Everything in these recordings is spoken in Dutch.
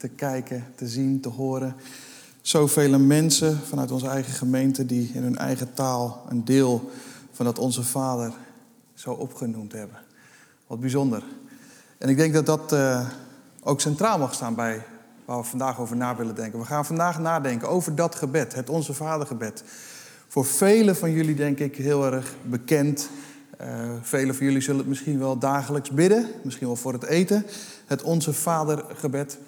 te kijken, te zien, te horen. Zoveel mensen vanuit onze eigen gemeente die in hun eigen taal een deel van dat onze Vader zo opgenoemd hebben. Wat bijzonder. En ik denk dat dat uh, ook centraal mag staan bij waar we vandaag over na willen denken. We gaan vandaag nadenken over dat gebed, het Onze Vadergebed. Voor velen van jullie denk ik heel erg bekend. Uh, velen van jullie zullen het misschien wel dagelijks bidden, misschien wel voor het eten. Het Onze Vadergebed.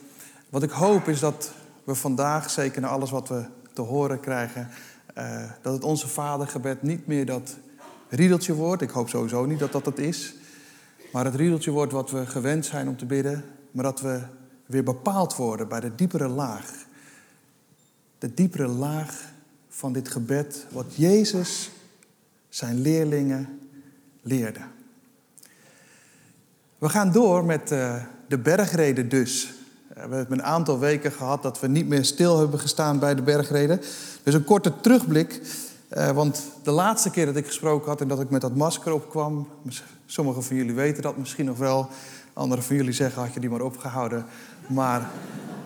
Wat ik hoop is dat we vandaag, zeker na alles wat we te horen krijgen, uh, dat het Onze Vadergebed niet meer dat riedeltje wordt. Ik hoop sowieso niet dat dat het is. Maar het riedeltje wordt wat we gewend zijn om te bidden, maar dat we weer bepaald worden bij de diepere laag. De diepere laag van dit gebed, wat Jezus zijn leerlingen leerde. We gaan door met uh, de bergreden dus. We hebben een aantal weken gehad dat we niet meer stil hebben gestaan bij de bergreden. Dus een korte terugblik. Uh, want de laatste keer dat ik gesproken had en dat ik met dat masker opkwam... sommigen van jullie weten dat misschien nog wel. Anderen van jullie zeggen, had je die maar opgehouden. Maar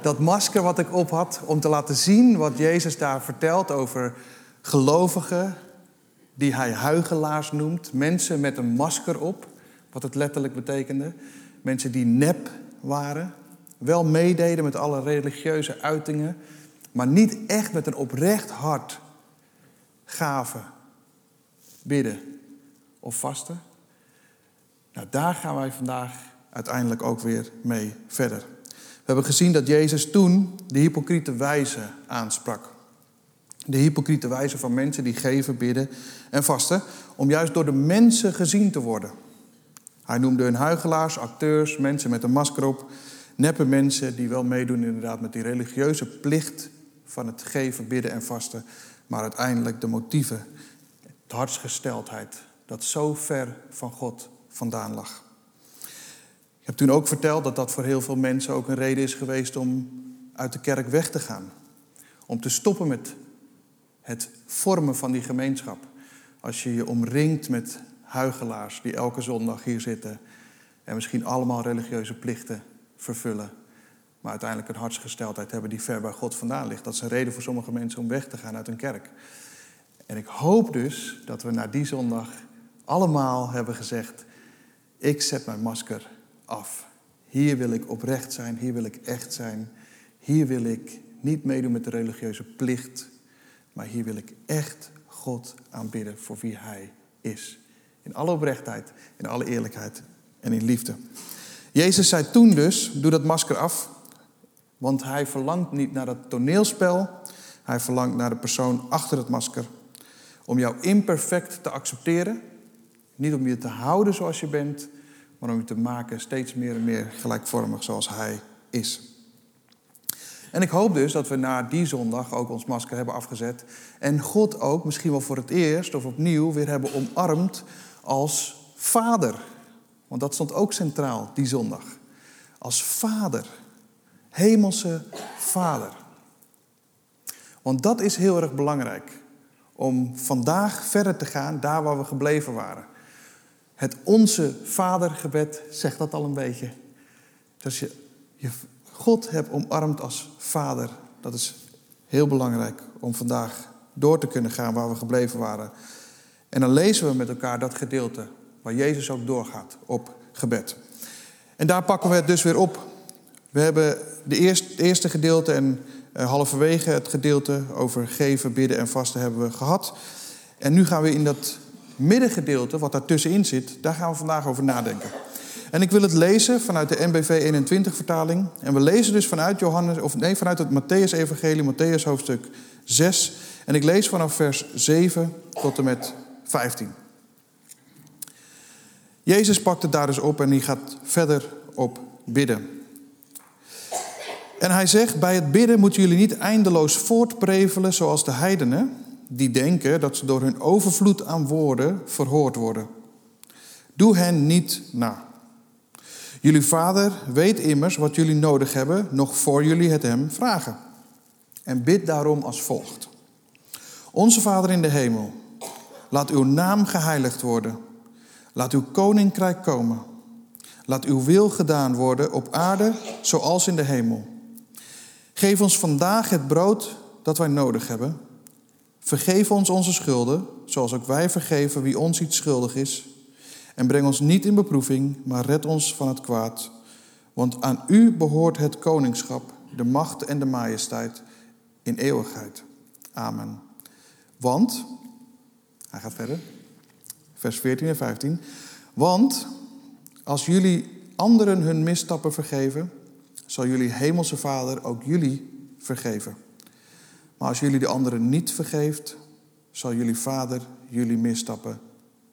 dat masker wat ik op had om te laten zien wat Jezus daar vertelt over gelovigen die hij huigelaars noemt. Mensen met een masker op, wat het letterlijk betekende. Mensen die nep waren, wel meededen met alle religieuze uitingen, maar niet echt met een oprecht hart gaven, bidden of vasten. Nou, daar gaan wij vandaag uiteindelijk ook weer mee verder. We hebben gezien dat Jezus toen de hypocriete wijze aansprak. De hypocriete wijze van mensen die geven, bidden en vasten, om juist door de mensen gezien te worden. Hij noemde hun huigelaars, acteurs, mensen met een masker op, neppe mensen die wel meedoen inderdaad met die religieuze plicht van het geven, bidden en vasten, maar uiteindelijk de motieven, de hartsgesteldheid, dat zo ver van God vandaan lag. Ik heb toen ook verteld dat dat voor heel veel mensen ook een reden is geweest om uit de kerk weg te gaan. Om te stoppen met het vormen van die gemeenschap. Als je je omringt met huigelaars die elke zondag hier zitten en misschien allemaal religieuze plichten vervullen, maar uiteindelijk een hartsgesteldheid hebben die ver bij God vandaan ligt. Dat is een reden voor sommige mensen om weg te gaan uit een kerk. En ik hoop dus dat we na die zondag allemaal hebben gezegd: ik zet mijn masker af. Hier wil ik oprecht zijn, hier wil ik echt zijn. Hier wil ik niet meedoen met de religieuze plicht, maar hier wil ik echt God aanbidden voor wie Hij is. In alle oprechtheid, in alle eerlijkheid en in liefde. Jezus zei toen dus, doe dat masker af, want Hij verlangt niet naar dat toneelspel, Hij verlangt naar de persoon achter het masker. Om jou imperfect te accepteren, niet om je te houden zoals je bent, maar om je te maken steeds meer en meer gelijkvormig zoals Hij is. En ik hoop dus dat we na die zondag ook ons masker hebben afgezet. En God ook, misschien wel voor het eerst of opnieuw, weer hebben omarmd als vader. Want dat stond ook centraal die zondag. Als vader. Hemelse vader. Want dat is heel erg belangrijk. Om vandaag verder te gaan daar waar we gebleven waren. Het Onze Vadergebed zegt dat al een beetje. Dat je, je God hebt omarmd als Vader. Dat is heel belangrijk om vandaag door te kunnen gaan waar we gebleven waren. En dan lezen we met elkaar dat gedeelte waar Jezus ook doorgaat op gebed. En daar pakken we het dus weer op. We hebben de eerste, het eerste gedeelte en uh, halverwege het gedeelte over geven, bidden en vasten hebben we gehad. En nu gaan we in dat middengedeelte, wat daartussenin zit, daar gaan we vandaag over nadenken. En ik wil het lezen vanuit de NBV 21 vertaling. En we lezen dus vanuit Johannes, of nee, vanuit het Matthäus-evangelie, Matthäus hoofdstuk 6. En ik lees vanaf vers 7 tot en met 15. Jezus pakt het daar dus op en hij gaat verder op bidden. En hij zegt, bij het bidden moeten jullie niet eindeloos voortprevelen zoals de heidenen, die denken dat ze door hun overvloed aan woorden verhoord worden. Doe hen niet na. Jullie vader weet immers wat jullie nodig hebben, nog voor jullie het hem vragen. En bid daarom als volgt. Onze Vader in de hemel, laat uw naam geheiligd worden. Laat uw koninkrijk komen. Laat uw wil gedaan worden op aarde zoals in de hemel. Geef ons vandaag het brood dat wij nodig hebben. Vergeef ons onze schulden, zoals ook wij vergeven wie ons iets schuldig is. En breng ons niet in beproeving, maar red ons van het kwaad. Want aan u behoort het koningschap, de macht en de majesteit in eeuwigheid. Amen. Want, hij gaat verder, vers 14 en 15. Want als jullie anderen hun misstappen vergeven, zal jullie hemelse Vader ook jullie vergeven. Maar als jullie de anderen niet vergeeft, zal jullie Vader jullie misstappen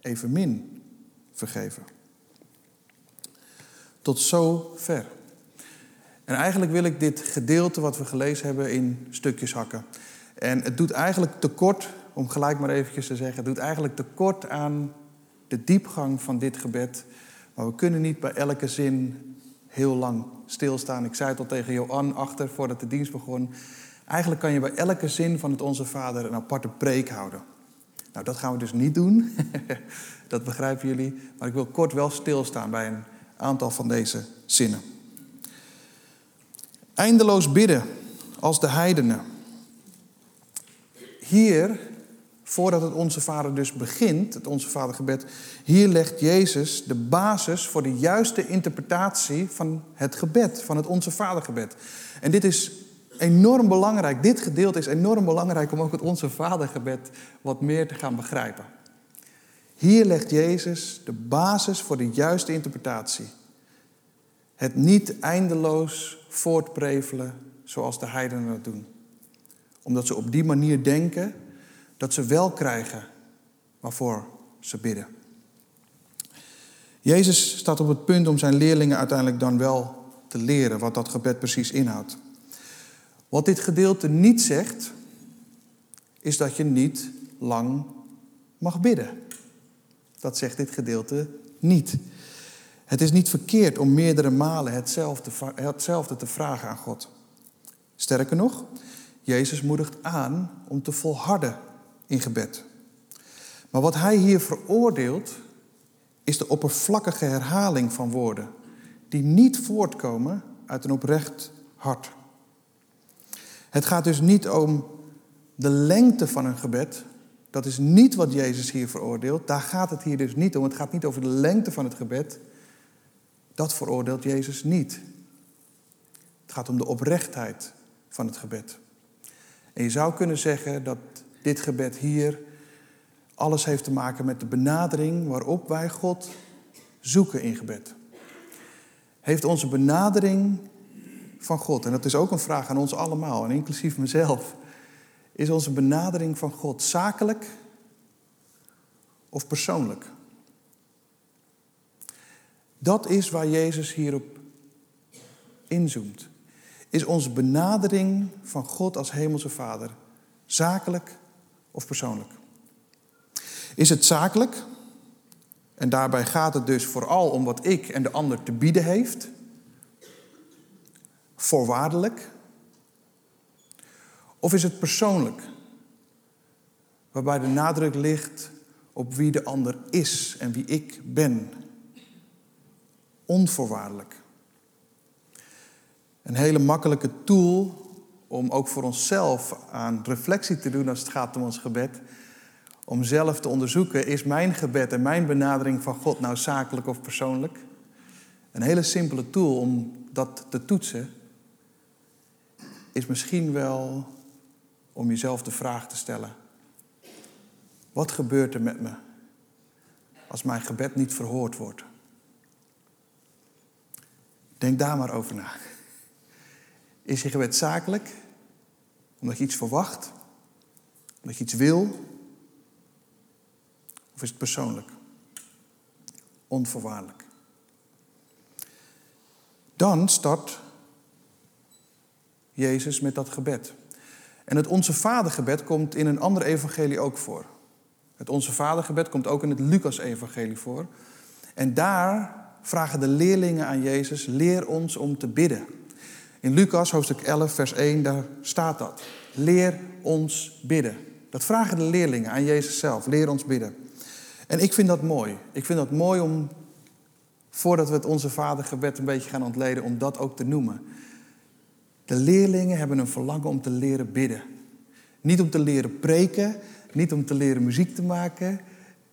evenmin vergeven. Tot zover. En eigenlijk wil ik dit gedeelte wat we gelezen hebben in stukjes hakken. En het doet eigenlijk tekort, om gelijk maar eventjes te zeggen, het doet eigenlijk tekort aan de diepgang van dit gebed. Maar we kunnen niet bij elke zin heel lang stilstaan. Ik zei het al tegen Johan achter voordat de dienst begon. Eigenlijk kan je bij elke zin van het Onze Vader een aparte preek houden. Nou, dat gaan we dus niet doen. dat begrijpen jullie. Maar ik wil kort wel stilstaan bij een aantal van deze zinnen. Eindeloos bidden als de heidenen. Hier, voordat het Onze Vader dus begint, het Onze Vadergebed, hier legt Jezus de basis voor de juiste interpretatie van het gebed, van het Onze Vadergebed. En dit is enorm belangrijk. Dit gedeelte is enorm belangrijk om ook het Onze Vadergebed wat meer te gaan begrijpen. Hier legt Jezus de basis voor de juiste interpretatie. Het niet eindeloos voortprevelen zoals de heidenen dat doen. Omdat ze op die manier denken dat ze wel krijgen waarvoor ze bidden. Jezus staat op het punt om zijn leerlingen uiteindelijk dan wel te leren wat dat gebed precies inhoudt. Wat dit gedeelte niet zegt, is dat je niet lang mag bidden. Dat zegt dit gedeelte niet. Het is niet verkeerd om meerdere malen hetzelfde, te vragen aan God. Sterker nog, Jezus moedigt aan om te volharden in gebed. Maar wat hij hier veroordeelt, is de oppervlakkige herhaling van woorden, die niet voortkomen uit een oprecht hart. Het gaat dus niet om de lengte van een gebed. Dat is niet wat Jezus hier veroordeelt. Daar gaat het hier dus niet om. Het gaat niet over de lengte van het gebed. Dat veroordeelt Jezus niet. Het gaat om de oprechtheid van het gebed. En je zou kunnen zeggen dat dit gebed hier alles heeft te maken met de benadering waarop wij God zoeken in gebed. Heeft onze benadering van God, en dat is ook een vraag aan ons allemaal, en inclusief mezelf, is onze benadering van God zakelijk of persoonlijk? Dat is waar Jezus hierop inzoomt. Is onze benadering van God als Hemelse Vader zakelijk of persoonlijk? Is het zakelijk? En daarbij gaat het dus vooral om wat ik en de ander te bieden heeft. Voorwaardelijk. Of is het persoonlijk? Waarbij de nadruk ligt op wie de ander is en wie ik ben. Onvoorwaardelijk. Een hele makkelijke tool om ook voor onszelf aan reflectie te doen als het gaat om ons gebed. Om zelf te onderzoeken, is mijn gebed en mijn benadering van God nou zakelijk of persoonlijk? Een hele simpele tool om dat te toetsen is misschien wel om jezelf de vraag te stellen: wat gebeurt er met me als mijn gebed niet verhoord wordt? Denk daar maar over na. Is je gebed zakelijk? Omdat je iets verwacht? Omdat je iets wil? Of is het persoonlijk? Onvoorwaardelijk. Dan start Jezus met dat gebed. En het Onze Vadergebed komt in een ander evangelie ook voor. Het Onze Vadergebed komt ook in het Lucas-evangelie voor. En daar vragen de leerlingen aan Jezus: leer ons om te bidden. In Lucas hoofdstuk 11, vers 1, daar staat dat. Leer ons bidden. Dat vragen de leerlingen aan Jezus zelf. Leer ons bidden. En ik vind dat mooi. Ik vind dat mooi om, voordat we het Onze Vadergebed een beetje gaan ontleden, om dat ook te noemen. De leerlingen hebben een verlangen om te leren bidden. Niet om te leren preken, niet om te leren muziek te maken,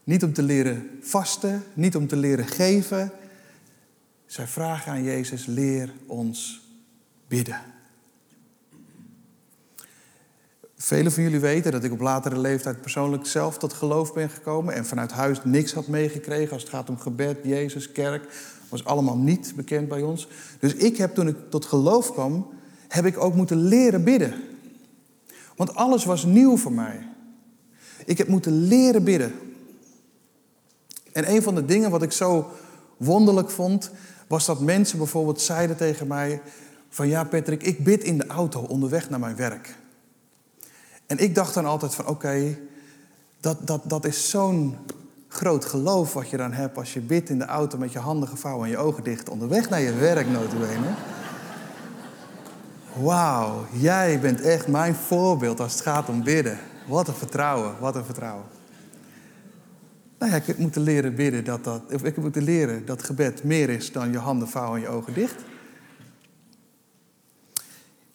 niet om te leren vasten, niet om te leren geven. Zij vragen aan Jezus, leer ons bidden. Velen van jullie weten dat ik op latere leeftijd persoonlijk zelf tot geloof ben gekomen en vanuit huis niks had meegekregen als het gaat om gebed, Jezus, kerk. was allemaal niet bekend bij ons. Dus ik heb toen ik tot geloof kwam, heb ik ook moeten leren bidden. Want alles was nieuw voor mij. Ik heb moeten leren bidden. En een van de dingen wat ik zo wonderlijk vond, was dat mensen bijvoorbeeld zeiden tegen mij van ja Patrick, ik bid in de auto onderweg naar mijn werk. En ik dacht dan altijd van oké, dat, dat, dat is zo'n groot geloof wat je dan hebt als je bidt in de auto met je handen gevouwen en je ogen dicht onderweg naar je werk notabene. Wauw, jij bent echt mijn voorbeeld als het gaat om bidden. Wat een vertrouwen, wat een vertrouwen. Nou ja, ik heb moeten leren bidden dat dat, ik heb leren dat gebed meer is dan je handen vouwen en je ogen dicht.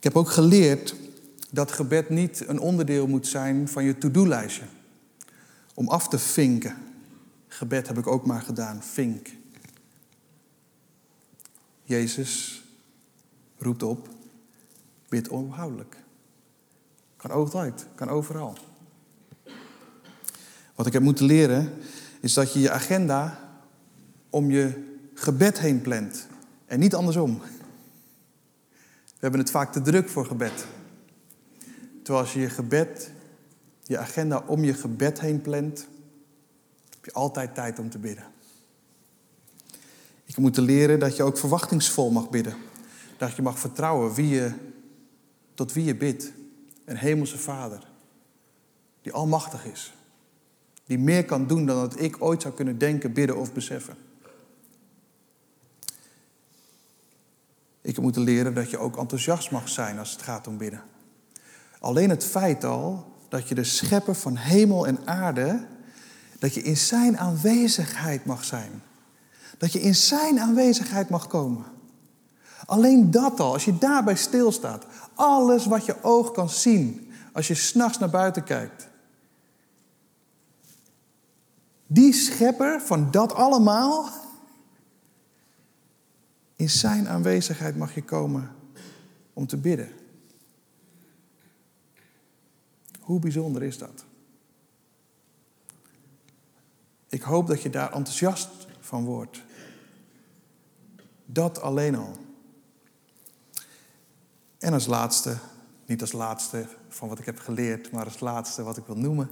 Ik heb ook geleerd dat gebed niet een onderdeel moet zijn van je to-do-lijstje. Om af te vinken. Gebed heb ik ook maar gedaan, vink. Jezus roept op, bid onophoudelijk. Kan altijd, kan overal. Wat ik heb moeten leren is dat je je agenda om je gebed heen plant en niet andersom. We hebben het vaak te druk voor gebed. Terwijl als je je gebed, je agenda om je gebed heen plant, heb je altijd tijd om te bidden. Ik moet leren dat je ook verwachtingsvol mag bidden. Dat je mag vertrouwen wie je, tot wie je bidt. Een hemelse vader. Die almachtig is. Die meer kan doen dan dat ik ooit zou kunnen denken, bidden of beseffen. Ik heb moeten leren dat je ook enthousiast mag zijn als het gaat om bidden. Alleen het feit al dat je de schepper van hemel en aarde, dat je in zijn aanwezigheid mag zijn. Dat je in zijn aanwezigheid mag komen. Alleen dat al, als je daarbij stilstaat, alles wat je oog kan zien, als je s'nachts naar buiten kijkt. Die schepper van dat allemaal, in zijn aanwezigheid mag je komen om te bidden. Hoe bijzonder is dat? Ik hoop dat je daar enthousiast van wordt. Dat alleen al. En als laatste, niet als laatste van wat ik heb geleerd, maar als laatste wat ik wil noemen.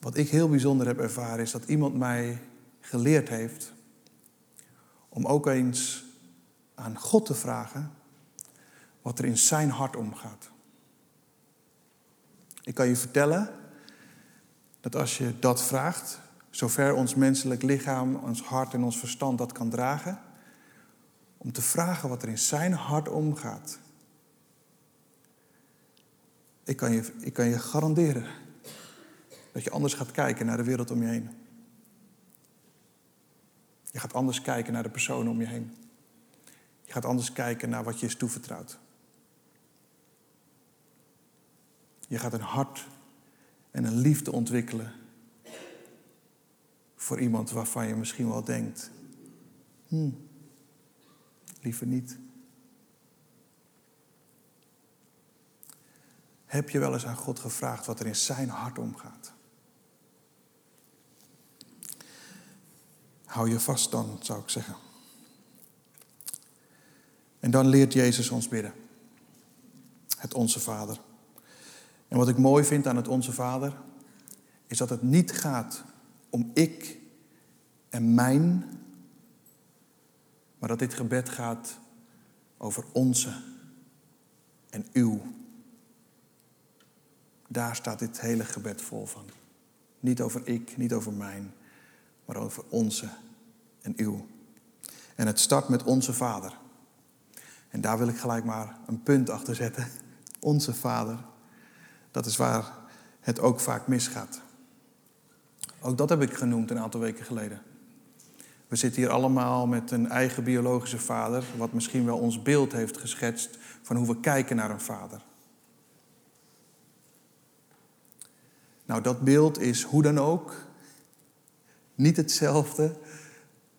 Wat ik heel bijzonder heb ervaren is dat iemand mij geleerd heeft om ook eens aan God te vragen wat er in zijn hart omgaat. Ik kan je vertellen dat als je dat vraagt, zover ons menselijk lichaam, ons hart en ons verstand dat kan dragen, om te vragen wat er in zijn hart omgaat. Ik kan je, ik kan je garanderen dat je anders gaat kijken naar de wereld om je heen. Je gaat anders kijken naar de personen om je heen. Je gaat anders kijken naar wat je is toevertrouwd. Je gaat een hart en een liefde ontwikkelen voor iemand waarvan je misschien wel denkt, hmm, liever niet. Heb je wel eens aan God gevraagd wat er in zijn hart omgaat? Hou je vast dan, zou ik zeggen. En dan leert Jezus ons bidden. Het Onze Vader. En wat ik mooi vind aan het Onze Vader, is dat het niet gaat om ik en mijn, maar dat dit gebed gaat over onze en uw. Daar staat dit hele gebed vol van. Niet over ik, niet over mijn, maar over onze en uw. En het start met onze Vader. En daar wil ik gelijk maar een punt achter zetten. Onze Vader. Dat is waar het ook vaak misgaat. Ook dat heb ik genoemd een aantal weken geleden. We zitten hier allemaal met een eigen biologische vader, wat misschien wel ons beeld heeft geschetst van hoe we kijken naar een vader. Nou, dat beeld is hoe dan ook niet hetzelfde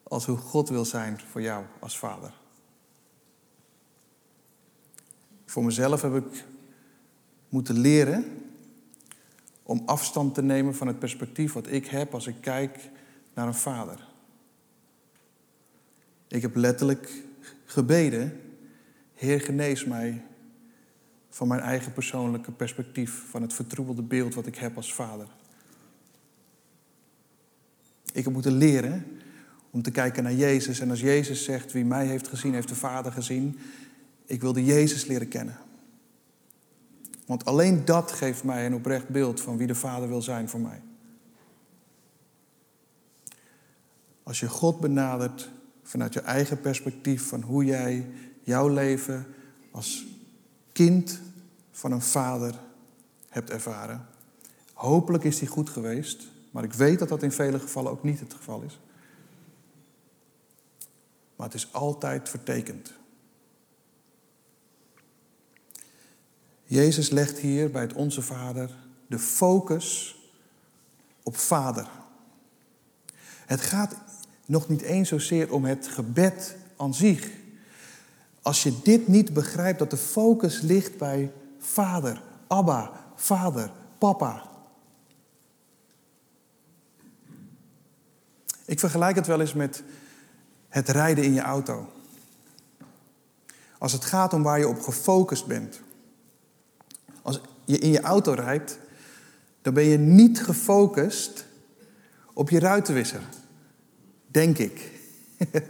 als hoe God wil zijn voor jou als vader. Voor mezelf heb ik moeten leren om afstand te nemen van het perspectief wat ik heb als ik kijk naar een vader. Ik heb letterlijk gebeden, Heer genees mij van mijn eigen persoonlijke perspectief, van het vertroebelde beeld wat ik heb als vader. Ik heb moeten leren om te kijken naar Jezus. En als Jezus zegt, wie mij heeft gezien, heeft de Vader gezien. Ik wilde Jezus leren kennen. Want alleen dat geeft mij een oprecht beeld van wie de Vader wil zijn voor mij. Als je God benadert vanuit je eigen perspectief van hoe jij jouw leven als kind van een vader hebt ervaren. Hopelijk is die goed geweest, maar ik weet dat dat in vele gevallen ook niet het geval is. Maar het is altijd vertekend. Jezus legt hier bij het Onze Vader de focus op Vader. Het gaat nog niet eens zozeer om het gebed aan zich. Als je dit niet begrijpt, dat de focus ligt bij Vader, Abba, Vader, Papa. Ik vergelijk het wel eens met het rijden in je auto. Als het gaat om waar je op gefocust bent. Als je in je auto rijdt, dan ben je niet gefocust op je ruitenwisser. Denk ik.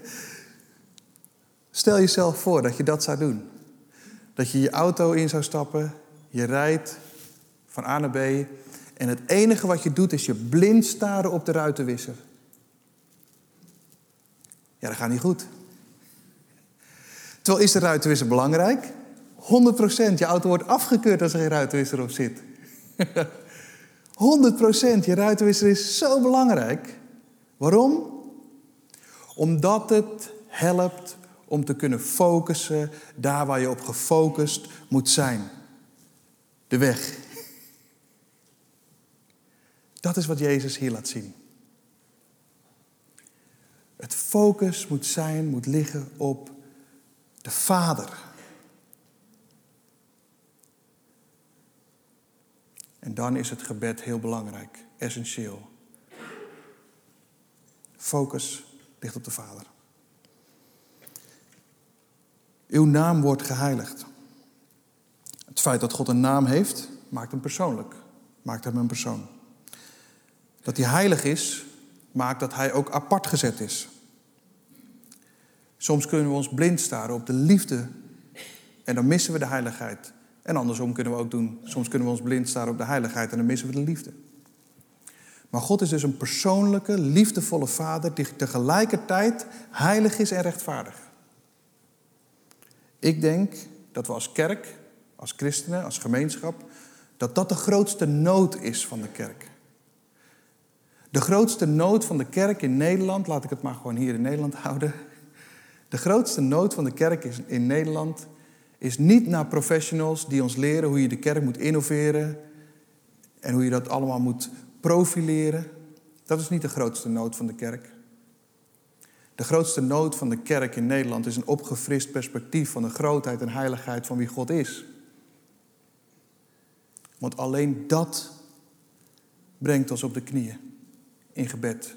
Stel jezelf voor dat je dat zou doen. Dat je je auto in zou stappen, je rijdt van A naar B en het enige wat je doet is je blind staren op de ruitenwisser. Ja, dat gaat niet goed. Terwijl is de ruitenwisser belangrijk? 100%. Je auto wordt afgekeurd als er geen ruitenwisser op zit. 100%. Je ruitenwisser is zo belangrijk. Waarom? Omdat het helpt om te kunnen focussen daar waar je op gefocust moet zijn. De weg. Dat is wat Jezus hier laat zien. Het focus moet zijn, moet liggen op de Vader. En dan is het gebed heel belangrijk, essentieel. Focus ligt op de Vader. Uw naam wordt geheiligd. Het feit dat God een naam heeft, maakt hem persoonlijk, maakt hem een persoon. Dat hij heilig is, maakt dat hij ook apart gezet is. Soms kunnen we ons blind staren op de liefde en dan missen we de heiligheid. En andersom kunnen we ook doen. Soms kunnen we ons blind staren op de heiligheid en dan missen we de liefde. Maar God is dus een persoonlijke, liefdevolle Vader die tegelijkertijd heilig is en rechtvaardig. Ik denk dat we als kerk, als christenen, als gemeenschap, dat dat de grootste nood is van de kerk. De grootste nood van de kerk in Nederland, laat ik het maar gewoon hier in Nederland houden. De grootste nood van de kerk in Nederland is niet naar professionals die ons leren hoe je de kerk moet innoveren en hoe je dat allemaal moet profileren. Dat is niet de grootste nood van de kerk. De grootste nood van de kerk in Nederland is een opgefrist perspectief van de grootheid en heiligheid van wie God is. Want alleen dat brengt ons op de knieën in gebed,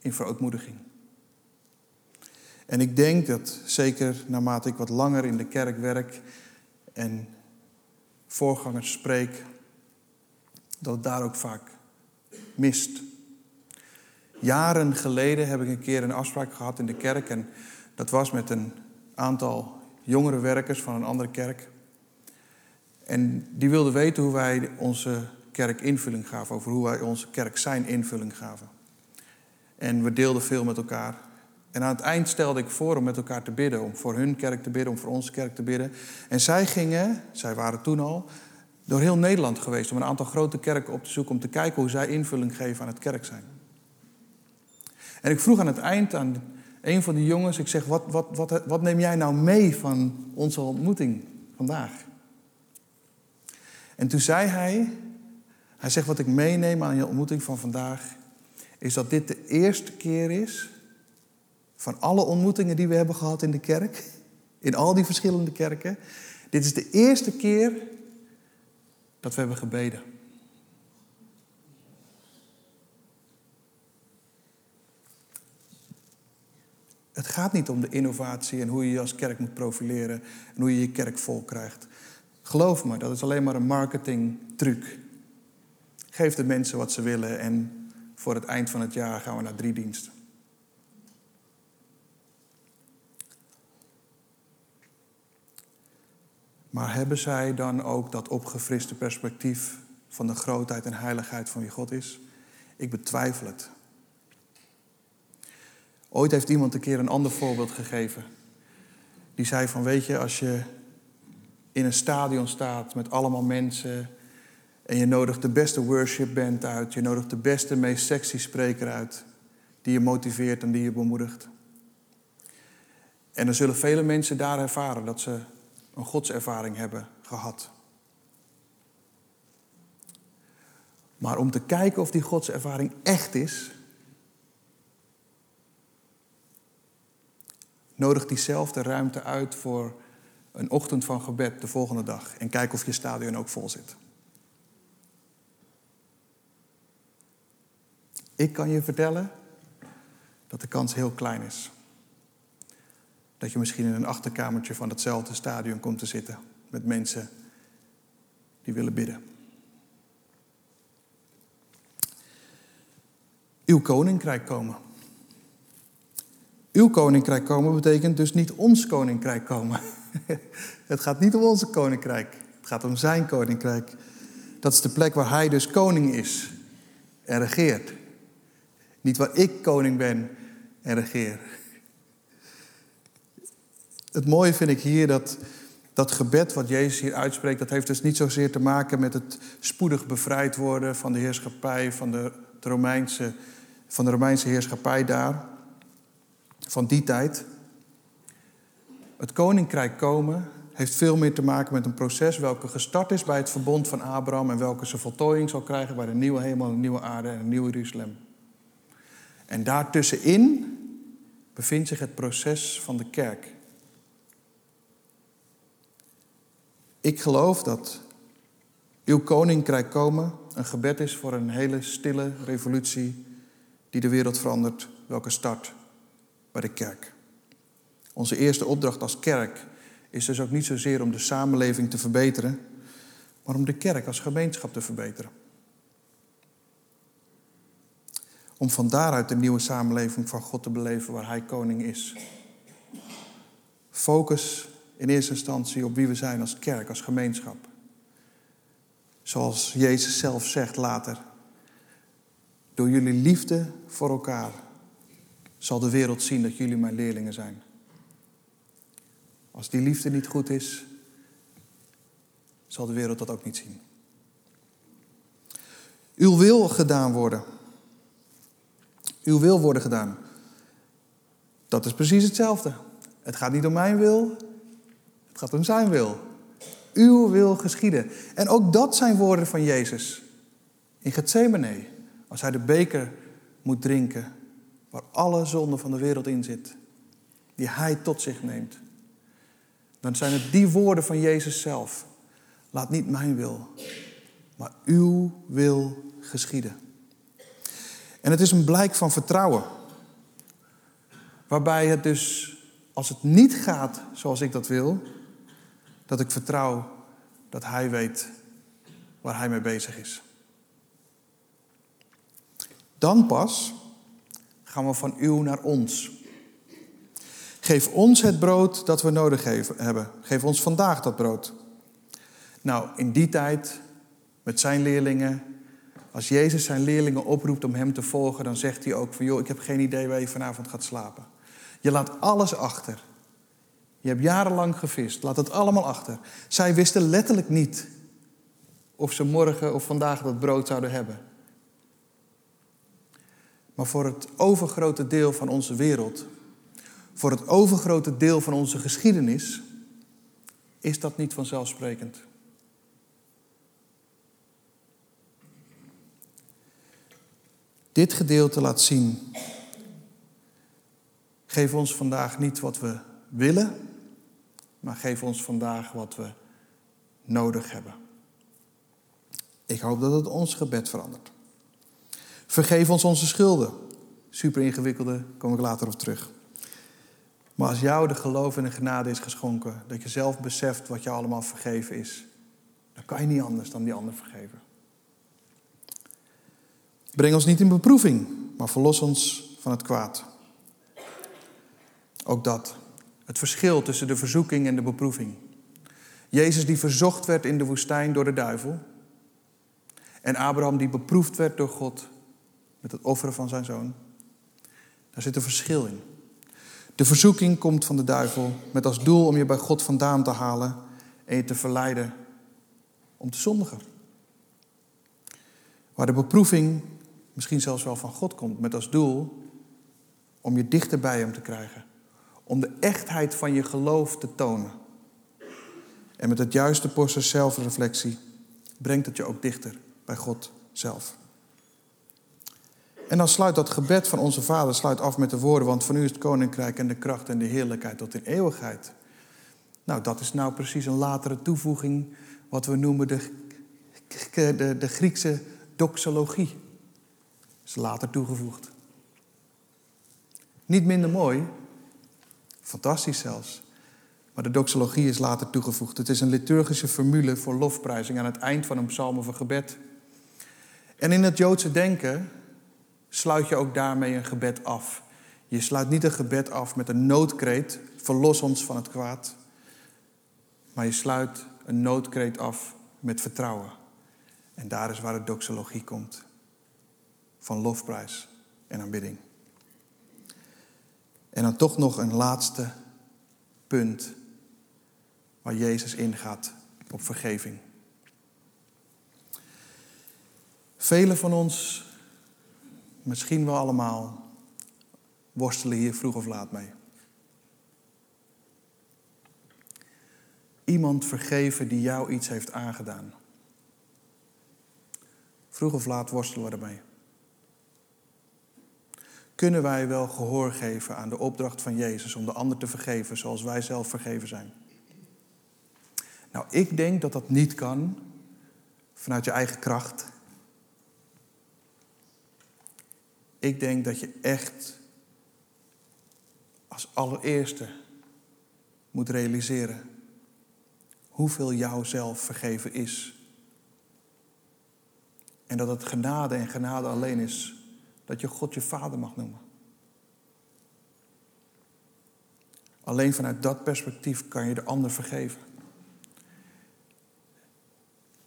in verootmoediging. En ik denk dat zeker naarmate ik wat langer in de kerk werk en voorgangers spreek, dat het daar ook vaak mist. Jaren geleden heb ik een keer een afspraak gehad in de kerk en dat was met een aantal jongere werkers van een andere kerk. En die wilden weten hoe wij onze kerk invulling gaven, over hoe wij onze kerk zijn invulling gaven. En we deelden veel met elkaar. En aan het eind stelde ik voor om met elkaar te bidden, om voor hun kerk te bidden, om voor onze kerk te bidden. En zij gingen, zij waren toen al, door heel Nederland geweest om een aantal grote kerken op te zoeken om te kijken hoe zij invulling geven aan het kerk zijn. En ik vroeg aan het eind aan een van die jongens, ik zeg, wat, wat, wat, wat neem jij nou mee van onze ontmoeting vandaag? En toen zei hij, hij zegt, wat ik meeneem aan je ontmoeting van vandaag, is dat dit de eerste keer is van alle ontmoetingen die we hebben gehad in de kerk, in al die verschillende kerken. Dit is de eerste keer dat we hebben gebeden. Het gaat niet om de innovatie en hoe je je als kerk moet profileren en hoe je je kerk vol krijgt. Geloof me, dat is alleen maar een marketingtruc. Geef de mensen wat ze willen en voor het eind van het jaar gaan we naar drie diensten. Maar hebben zij dan ook dat opgefriste perspectief van de grootheid en heiligheid van wie God is? Ik betwijfel het. Ooit heeft iemand een keer een ander voorbeeld gegeven. Die zei van, weet je, als je in een stadion staat met allemaal mensen en je nodigt de beste worship band uit, je nodigt de beste, meest sexy spreker uit, die je motiveert en die je bemoedigt. En dan zullen vele mensen daar ervaren dat ze een godservaring hebben gehad. Maar om te kijken of die godservaring echt is, nodig diezelfde ruimte uit voor een ochtend van gebed de volgende dag. En kijk of je stadion ook vol zit. Ik kan je vertellen dat de kans heel klein is. Dat je misschien in een achterkamertje van hetzelfde stadion komt te zitten met mensen die willen bidden. Uw koninkrijk komen. Uw koninkrijk komen betekent dus niet ons koninkrijk komen. het gaat niet om onze koninkrijk. Het gaat om zijn koninkrijk. Dat is de plek waar hij dus koning is en regeert. Niet waar ik koning ben en regeer. Het mooie vind ik hier dat dat gebed wat Jezus hier uitspreekt, dat heeft dus niet zozeer te maken met het spoedig bevrijd worden van de heerschappij, van de Romeinse, van de Romeinse heerschappij daar, van die tijd. Het koninkrijk komen heeft veel meer te maken met een proces welke gestart is bij het verbond van Abraham en welke zijn voltooiing zal krijgen bij de nieuwe hemel de nieuwe aarde en het nieuwe Jeruzalem. En daartussenin bevindt zich het proces van de kerk. Ik geloof dat uw koninkrijk komen een gebed is voor een hele stille revolutie die de wereld verandert, welke start bij de kerk. Onze eerste opdracht als kerk is dus ook niet zozeer om de samenleving te verbeteren, maar om de kerk als gemeenschap te verbeteren. Om van daaruit de nieuwe samenleving van God te beleven waar Hij koning is. Focus in eerste instantie op wie we zijn als kerk, als gemeenschap. Zoals Jezus zelf zegt later. Door jullie liefde voor elkaar zal de wereld zien dat jullie mijn leerlingen zijn. Als die liefde niet goed is, zal de wereld dat ook niet zien. Uw wil gedaan worden. Uw wil worden gedaan. Dat is precies hetzelfde. Het gaat niet om mijn wil, het gaat om zijn wil. Uw wil geschieden. En ook dat zijn woorden van Jezus. In Gethsemane, als hij de beker moet drinken, waar alle zonde van de wereld in zit, die hij tot zich neemt, dan zijn het die woorden van Jezus zelf. Laat niet mijn wil, maar uw wil geschieden. En het is een blijk van vertrouwen. Waarbij het dus, als het niet gaat zoals ik dat wil, dat ik vertrouw dat Hij weet waar Hij mee bezig is. Dan pas gaan we van uw naar ons. Geef ons het brood dat we nodig hebben. Geef ons vandaag dat brood. Nou, in die tijd, met zijn leerlingen, als Jezus zijn leerlingen oproept om hem te volgen, dan zegt hij ook van, joh, ik heb geen idee waar je vanavond gaat slapen. Je laat alles achter. Je hebt jarenlang gevist, laat het allemaal achter. Zij wisten letterlijk niet of ze morgen of vandaag dat brood zouden hebben. Maar voor het overgrote deel van onze wereld, voor het overgrote deel van onze geschiedenis, is dat niet vanzelfsprekend. Dit gedeelte laat zien. Geef ons vandaag niet wat we willen, maar geef ons vandaag wat we nodig hebben. Ik hoop dat het ons gebed verandert. Vergeef ons onze schulden. Super ingewikkelde, kom ik later op terug. Maar als jou de geloof en de genade is geschonken, dat je zelf beseft wat je allemaal vergeven is, dan kan je niet anders dan die ander vergeven. Breng ons niet in beproeving, maar verlos ons van het kwaad. Ook dat. Het verschil tussen de verzoeking en de beproeving. Jezus die verzocht werd in de woestijn door de duivel. En Abraham die beproefd werd door God met het offeren van zijn zoon. Daar zit een verschil in. De verzoeking komt van de duivel met als doel om je bij God vandaan te halen en je te verleiden om te zondigen. Waar de beproeving misschien zelfs wel van God komt met als doel om je dichter bij Hem te krijgen. Om de echtheid van je geloof te tonen. En met het juiste portie zelfreflectie brengt het je ook dichter bij God zelf. En dan sluit dat gebed van onze Vader sluit af met de woorden, want van u is het koninkrijk en de kracht en de heerlijkheid tot in eeuwigheid. Nou, dat is nou precies een latere toevoeging, wat we noemen de, de, de Griekse doxologie. Is later toegevoegd. Niet minder mooi, fantastisch zelfs. Maar de doxologie is later toegevoegd. Het is een liturgische formule voor lofprijzing aan het eind van een psalm of een gebed. En in het Joodse denken sluit je ook daarmee een gebed af. Je sluit niet een gebed af met een noodkreet, verlos ons van het kwaad. Maar je sluit een noodkreet af met vertrouwen. En daar is waar de doxologie komt. Van lofprijs en aanbidding. En dan toch nog een laatste punt waar Jezus ingaat op vergeving. Velen van ons, misschien wel allemaal, worstelen hier vroeg of laat mee. Iemand vergeven die jou iets heeft aangedaan. Vroeg of laat worstelen we ermee. Kunnen wij wel gehoor geven aan de opdracht van Jezus om de ander te vergeven zoals wij zelf vergeven zijn? Nou, ik denk dat dat niet kan vanuit je eigen kracht. Ik denk dat je echt als allereerste moet realiseren hoeveel jou zelf vergeven is. En dat het genade en genade alleen is dat je God je vader mag noemen. Alleen vanuit dat perspectief kan je de ander vergeven.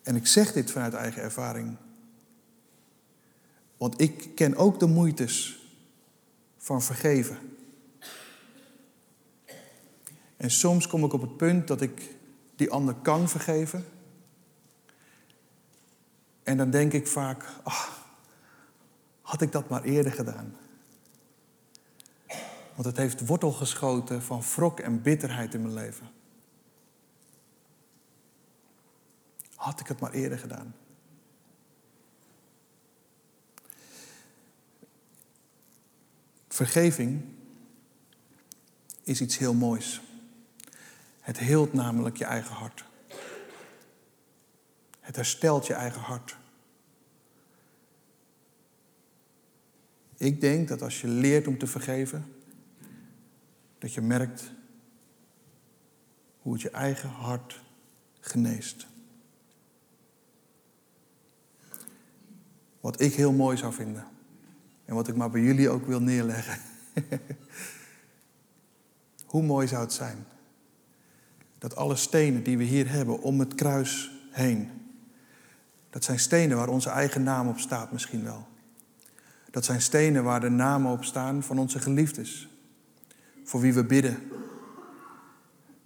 En ik zeg dit vanuit eigen ervaring. Want ik ken ook de moeites van vergeven. En soms kom ik op het punt dat ik die ander kan vergeven. En dan denk ik vaak, ach, had ik dat maar eerder gedaan. Want het heeft wortel geschoten van wrok en bitterheid in mijn leven. Had ik het maar eerder gedaan. Vergeving is iets heel moois. Het heelt namelijk je eigen hart. Het herstelt je eigen hart. Ik denk dat als je leert om te vergeven, dat je merkt hoe het je eigen hart geneest. Wat ik heel mooi zou vinden. En wat ik maar bij jullie ook wil neerleggen. Hoe mooi zou het zijn dat alle stenen die we hier hebben om het kruis heen, dat zijn stenen waar onze eigen naam op staat misschien wel. Dat zijn stenen waar de namen op staan van onze geliefdes, voor wie we bidden,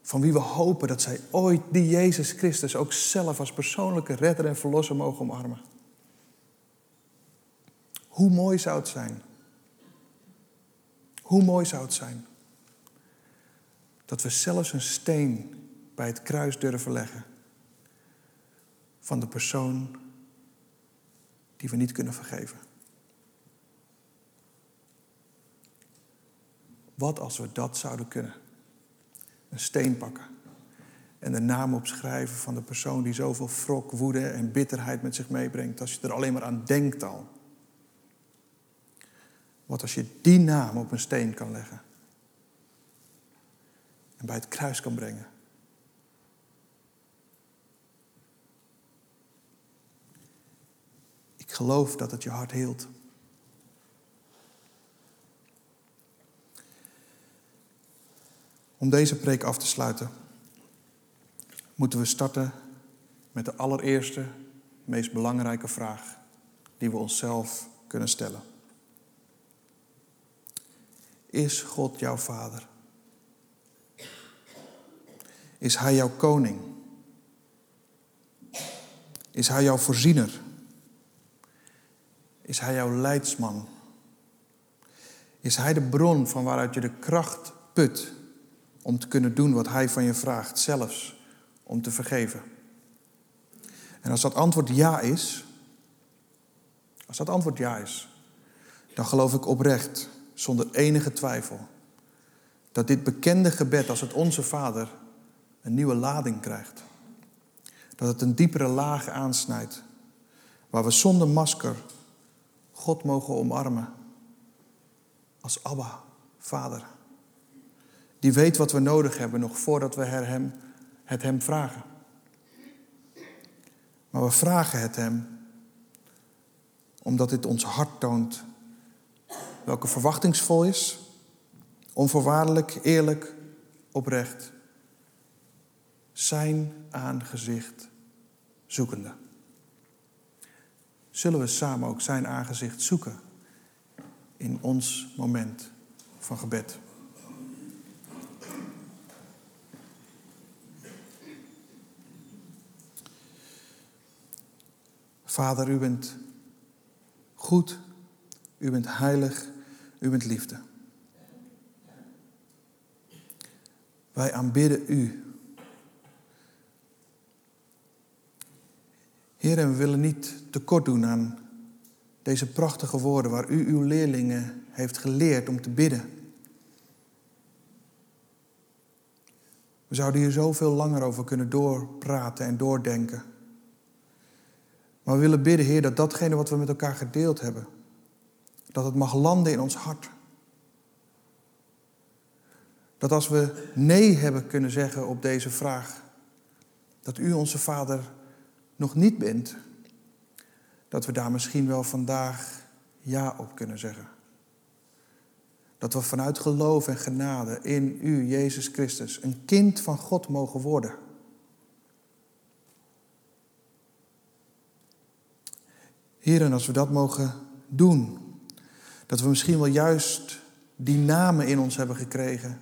van wie we hopen dat zij ooit die Jezus Christus ook zelf als persoonlijke redder en verlosser mogen omarmen. Hoe mooi zou het zijn? Hoe mooi zou het zijn dat we zelfs een steen bij het kruis durven leggen van de persoon die we niet kunnen vergeven. Wat als we dat zouden kunnen? Een steen pakken en de naam opschrijven van de persoon die zoveel wrok, woede en bitterheid met zich meebrengt, als je er alleen maar aan denkt al. Wat als je die naam op een steen kan leggen en bij het kruis kan brengen? Ik geloof dat het je hart hield. Om deze preek af te sluiten, moeten we starten met de allereerste, meest belangrijke vraag die we onszelf kunnen stellen. Is God jouw vader? Is Hij jouw koning? Is Hij jouw voorziener? Is Hij jouw leidsman? Is Hij de bron van waaruit je de kracht put om te kunnen doen wat Hij van je vraagt, zelfs om te vergeven? En als dat antwoord ja is, als dat antwoord ja is, dan geloof ik oprecht, zonder enige twijfel, dat dit bekende gebed als het Onze Vader een nieuwe lading krijgt. Dat het een diepere laag aansnijdt, waar we zonder masker God mogen omarmen als Abba, Vader. Die weet wat we nodig hebben nog voordat we hem, het Hem vragen. Maar we vragen het Hem omdat dit ons hart toont welke verwachtingsvol is, onvoorwaardelijk, eerlijk, oprecht, zijn aangezicht zoekende zullen we samen ook zijn aangezicht zoeken in ons moment van gebed. Vader, u bent goed, u bent heilig, u bent liefde. Wij aanbidden u Heer, en we willen niet tekort doen aan deze prachtige woorden waar u uw leerlingen heeft geleerd om te bidden. We zouden hier zoveel langer over kunnen doorpraten en doordenken. Maar we willen bidden, Heer, dat datgene wat we met elkaar gedeeld hebben, dat het mag landen in ons hart. Dat als we nee hebben kunnen zeggen op deze vraag, dat u onze Vader nog niet bent, dat we daar misschien wel vandaag ja op kunnen zeggen. Dat we vanuit geloof en genade in U, Jezus Christus, een kind van God mogen worden. Heren, als we dat mogen doen, dat we misschien wel juist die namen in ons hebben gekregen,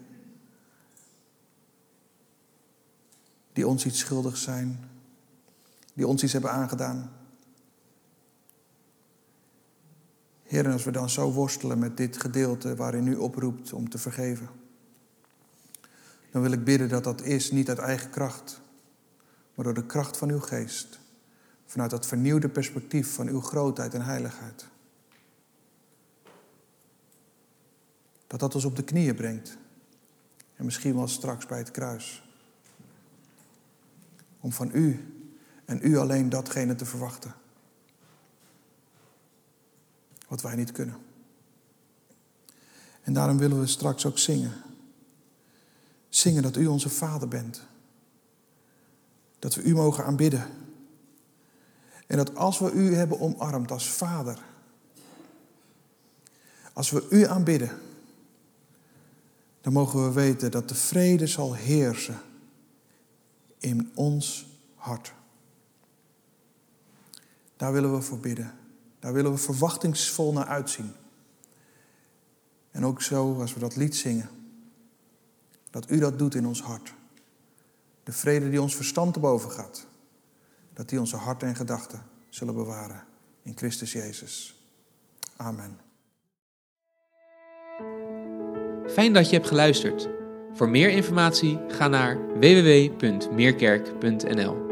die ons iets schuldig zijn, die ons iets hebben aangedaan. Heer, en als we dan zo worstelen met dit gedeelte waarin u oproept om te vergeven, dan wil ik bidden dat dat is niet uit eigen kracht, maar door de kracht van uw geest, vanuit dat vernieuwde perspectief van uw grootheid en heiligheid. Dat dat ons op de knieën brengt. En misschien wel straks bij het kruis. Om van u en u alleen datgene te verwachten. Wat wij niet kunnen. En daarom willen we straks ook zingen. Zingen dat u onze Vader bent. Dat we u mogen aanbidden. En dat als we u hebben omarmd als Vader. Als we u aanbidden. dan mogen we weten dat de vrede zal heersen in ons hart. Daar willen we voor bidden. Daar willen we verwachtingsvol naar uitzien. En ook zo, als we dat lied zingen, dat u dat doet in ons hart. De vrede die ons verstand te boven gaat, dat die onze harten en gedachten zullen bewaren in Christus Jezus. Amen. Fijn dat je hebt geluisterd. Voor meer informatie ga naar www.meerkerk.nl.